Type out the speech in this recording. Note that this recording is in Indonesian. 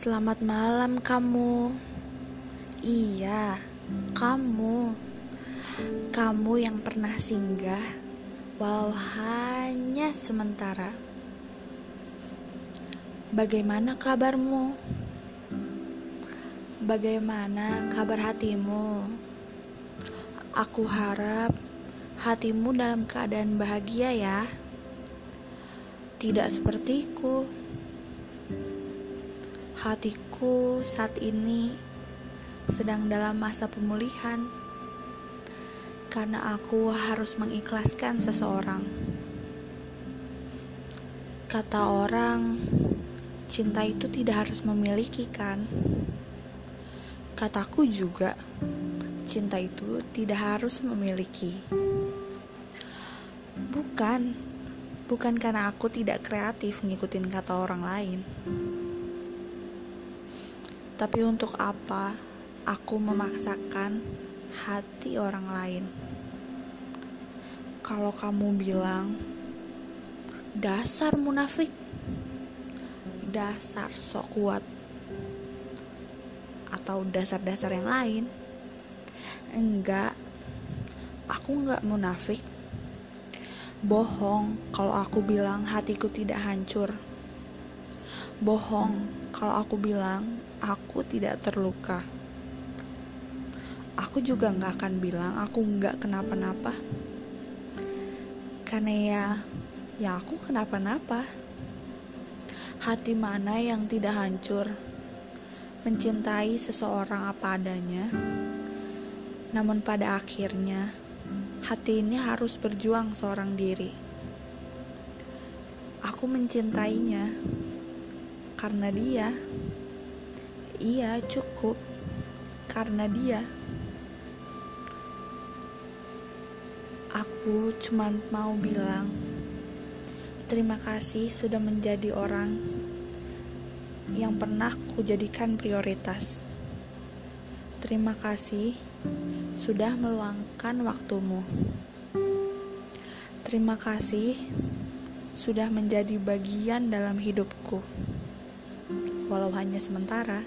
Selamat malam kamu. Iya, kamu. Kamu yang pernah singgah walau hanya sementara. Bagaimana kabarmu? Bagaimana kabar hatimu? Aku harap hatimu dalam keadaan bahagia ya. Tidak sepertiku. Hatiku saat ini sedang dalam masa pemulihan karena aku harus mengikhlaskan seseorang. Kata orang, cinta itu tidak harus memiliki, kan? Kataku juga, cinta itu tidak harus memiliki. Bukan, bukan karena aku tidak kreatif ngikutin kata orang lain. Tapi untuk apa aku memaksakan hati orang lain? Kalau kamu bilang, dasar munafik, dasar sok kuat, atau dasar-dasar yang lain, enggak, aku enggak munafik. Bohong kalau aku bilang hatiku tidak hancur. Bohong kalau aku bilang aku tidak terluka. Aku juga nggak akan bilang aku nggak kenapa-napa. Karena ya, ya aku kenapa-napa. Hati mana yang tidak hancur? Mencintai seseorang apa adanya. Namun pada akhirnya, hati ini harus berjuang seorang diri. Aku mencintainya karena dia. Iya, cukup. Karena dia. Aku cuma mau bilang terima kasih sudah menjadi orang yang pernah kujadikan prioritas. Terima kasih sudah meluangkan waktumu. Terima kasih sudah menjadi bagian dalam hidupku, walau hanya sementara.